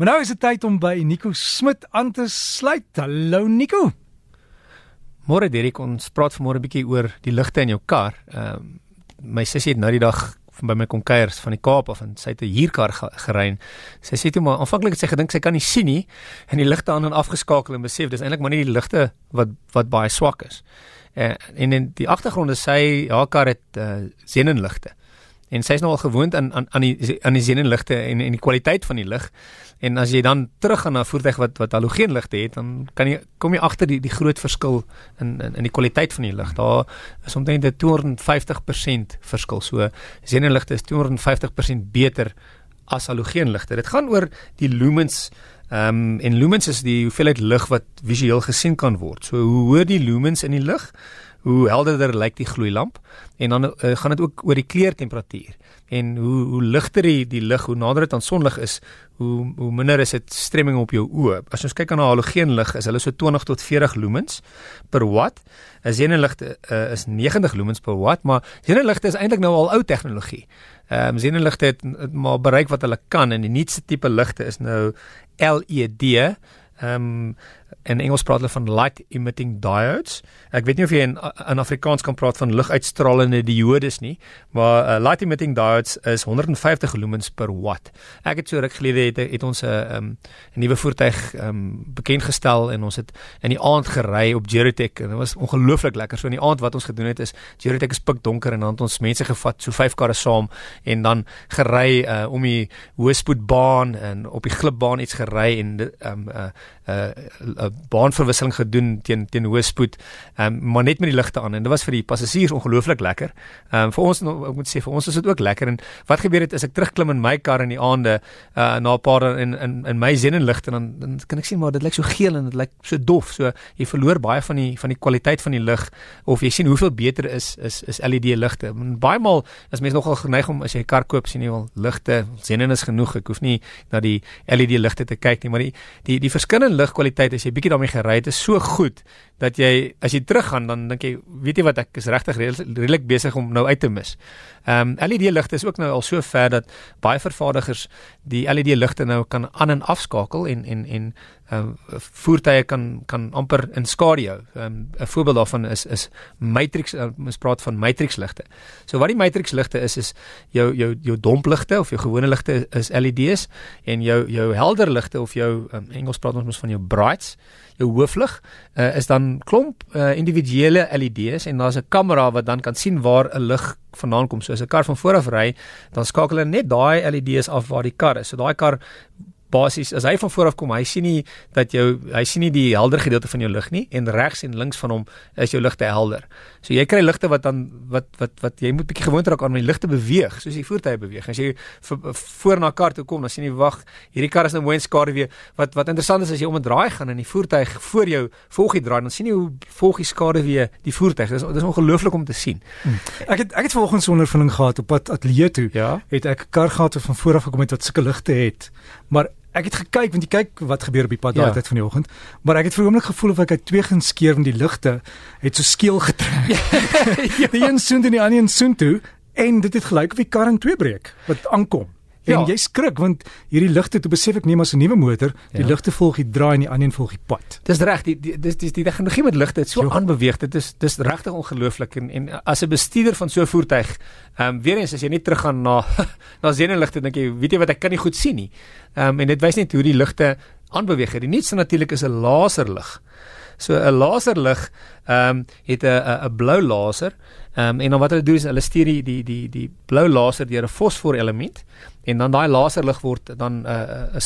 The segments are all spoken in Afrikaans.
Maar nou is dit tyd om by Nico Smit aan te sluit. Hallo Nico. Môre Derek, ons praat vanmôre 'n bietjie oor die ligte in jou kar. Ehm um, my sussie het nou die dag by my kom kuier van die Kaap af en sy het 'n huurkar gery. Sy sê toe maar aanvanklik het sy gedink sy kan nie sien nie en die ligte aan en afgeskakel en besef dis eintlik maar nie die ligte wat wat baie swak is. Uh, en in die agtergrond is sy haar kar het uh, senuligte en sy is nou al gewoond aan aan aan die aan die senuligte en en die kwaliteit van die lig. En as jy dan terug gaan na voertuig wat wat halogeenligte het, dan kan jy kom jy agter die die groot verskil in in in die kwaliteit van die lig. Daar is omtrent 'n 250% verskil. So senuligte is 250% beter as halogeenligte. Dit gaan oor die lumens Ehm um, en lumens is die hoeveelheid lig wat visueel gesien kan word. So hoe hoër die lumens in die lig, hoe helderder lyk die gloeilamp? En dan uh, gaan dit ook oor die kleurtemperatuur. En hoe hoe ligter die die lig hoe nader dit aan sonlig is hoe hoe minder is dit stremming op jou oë. As ons kyk aan 'n halogeenlig is hulle so 20 tot 40 lumens per watt. 'n xenonligte uh, is 90 lumens per watt maar xenonligte is eintlik nou al ou tegnologie. Ehm um, xenonligte het, het maar bereik wat hulle kan en die nuutste tipe ligte is nou LED ehm um, in Engels praat hulle van light emitting diodes. Ek weet nie of jy in in Afrikaans kan praat van liguitstralende diodes nie, maar uh, light emitting diodes is 150 lumens per watt. Ek het so ruk gelede het, het ons 'n uh, um, 'n nuwe voertuig um, bekend gestel en ons het in die aand gery op Geritech en dit was ongelooflik lekker. So in die aand wat ons gedoen het is Geritech is pikdonker en dan het ons mense gevat, so vyf karre saam en dan gery uh, om die hoëspoedbaan en op die glipbaan iets gery en um, uh, uh, uh, baanverwisseling gedoen teen teen hoë spoed. Ehm um, maar net met die ligte aan en dit was vir die passasiers ongelooflik lekker. Ehm um, vir ons ek moet sê vir ons is dit ook lekker en wat gebeur het as ek terugklim in my kar in die aande uh na 'n paar in in in my xenonligte dan dan kan ek sien maar dit lyk so geel en dit lyk so dof. So jy verloor baie van die van die kwaliteit van die lig of jy sien hoeveel beter is is is LED ligte. Baie maal as mense nogal geneig om as jy 'n kar koop sien jy wel ligte xenon is genoeg. Ek hoef nie na die LED ligte te kyk nie, maar die die die verskillende ligkwaliteit as jy bietjie daarmee gery het is so goed dat jy as jy teruggaan dan dink jy weet jy wat ek is regtig redelik besig om nou uit te mis. Ehm um, LED ligte is ook nou al so ver dat baie vervaardigers die LED ligte nou kan aan en afskakel en en en ehm um, voertuie kan kan amper in skadu. Ehm um, 'n voorbeeld daarvan is is matrix uh, ons praat van matrix ligte. So wat die matrix ligte is is jou jou jou dompligte of jou gewone ligte is LED's en jou jou helder ligte of jou um, Engels praat ons mos van jou brights jou hooflig uh, is dan klomp uh, individuele LED's en daar's 'n kamera wat dan kan sien waar 'n lig vandaan kom. So as 'n kar van voor af ry, dan skakel hulle net daai LED's af waar die kar is. So daai kar basies as hy van voor af kom, hy sien nie dat jou hy sien nie die helder gedeelte van jou lig nie en regs en links van hom is jou ligte helder. So jy kry ligte wat dan wat wat wat jy moet bietjie gewoond raak aan om die ligte beweeg soos die voertuie beweeg. As jy voor na 'n kar toe kom, dan sien jy wag, hierdie kar is nou mooi en skare weer. Wat wat interessant is as jy om 'n draai gaan en die voertuig voor jou volg die draai, dan sien jy hoe volg die skade weer die voertuig. Dis dis ongelooflik om te sien. Hmm. Ek het ek het vanoggend so 'n ondervinding gehad op pad ateljee toe. Ja? Het ek 'n kar gehad wat van voor af gekom het wat sulke ligte het. Maar ek het gekyk want jy kyk wat gebeur op die pad daai ja. tyd van die oggend, maar ek het vir 'n oomblik gevoel of ek uit twee gaan skeer want die ligte het so skeel getrek. ja. Die een soend en die ander een soend toe en dit het gelyk of die kar in twee breek wat aankom. En ja. jy skrik want hierdie ligte toe besef ek neem as 'n nuwe motor, die ja. ligte volg die draai en die ander een volg die pad. Dis reg, die dis dis die tegnologie met ligte het so aanbeweeg. Dit is dis regtig ongelooflik en en as 'n bestuurder van so 'n voertuig, ehm um, weer eens as jy net teruggaan na na senuligte dink jy, weet jy wat ek kan nie goed sien nie. Ehm um, en dit wys net hoe die ligte aanbeweeg. Die nuutste natuurlik is 'n laserlig. So 'n laserlig ehm um, het 'n 'n blou laser. Ehm um, en dan wat hulle doen is hulle stuur die die die die blou laser deur 'n fosfor element en dan daai laserlig word dan 'n uh, 'n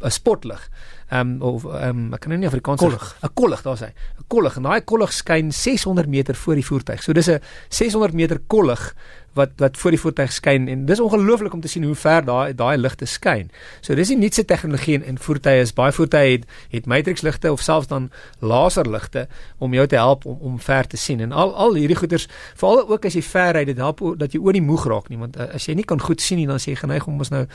'n spotlig. Ehm um, of ehm um, ek kan nou nie Afrikaans kollig. 'n kollig daar sê. 'n kollig en daai kollig skyn 600 meter voor die voertuig. So dis 'n 600 meter kollig wat wat voor die voertuig skyn en dis ongelooflik om te sien hoe ver daai daai ligte skyn. So dis die nuutste tegnologie in, in voertuie is baie voertuie het het matrix ligte of selfs dan laserligte om jou te help om om ver te sien. En al al hierdie goeders veral ook as jy ver ry, dit help dat jy oor die moeg raak nie, want uh, as jy nie kan goed sien nie, dan is jy geneig om mos nou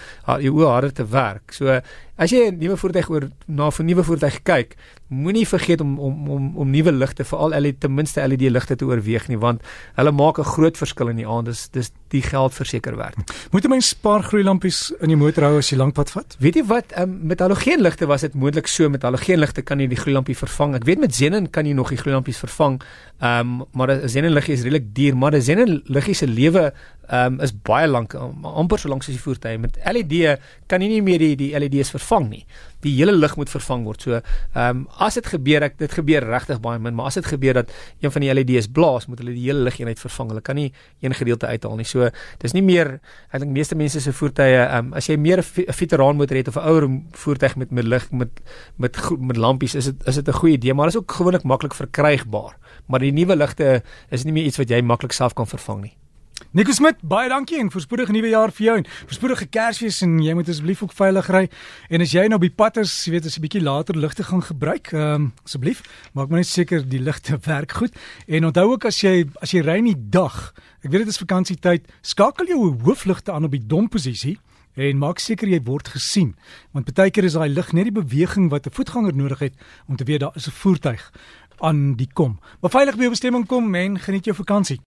jou oë harder te werk. So as jy 'n nuwe voertuig oor na 'n nuwe voertuig kyk, moenie vergeet om om om om nuwe ligte veral LED ten minste LED ligte te oorweeg nie, want hulle maak 'n groot verskil in die aand. Dis dis dis die geld verseker werd. Moet 'n mens spaar gloeilampies in die motor hou as jy lankpad vat? Weet jy wat, um, met halogeenligte was dit moontlik so met halogeenligte kan jy die gloeilampie vervang. Ek weet met xenon kan jy nog die gloeilampies vervang. Ehm um, maar 'n xenon liggie is redelik duur, maar 'n xenon liggie se lewe um, is baie lank, amper so lank soos die voertuie. Met LED kan jy nie meer die die LED's vervang nie. Die hele lig moet vervang word. So ehm um, as dit gebeur, ek dit gebeur regtig baie min, maar as dit gebeur dat een van die LED's blaas, moet hulle die hele ligeenheid vervang. Hulle kan nie een gedeelte uithaal nie. So dis nie meer ek dink meeste mense se voertuie ehm um, as jy meer 'n veteraan motor het of 'n ouer voertuig met met lig met met met lampies, is dit is dit 'n goeie idee, maar is ook gewoonlik maklik verkrygbaar. Maar die nuwe ligte is nie meer iets wat jy maklik self kan vervang nie. Nico Smit, baie dankie en voorspoedige nuwe jaar vir jou en voorspoedige Kersfees en jy moet asseblief ook veilig ry. En as jy nou by pad is, jy weet as jy bietjie later ligte gaan gebruik, ehm um, asseblief, maak maar net seker die ligte werk goed. En onthou ook as jy as jy ry in die dag, ek weet dit is vakansietyd, skakel jou hoofligte aan op die dom posisie en maak seker jy word gesien want baie keer is daai lig net die beweging wat 'n voetganger nodig het om te weet daar is 'n voertuig aan die kom. Maar veilig by jou bestemming kom en geniet jou vakansie.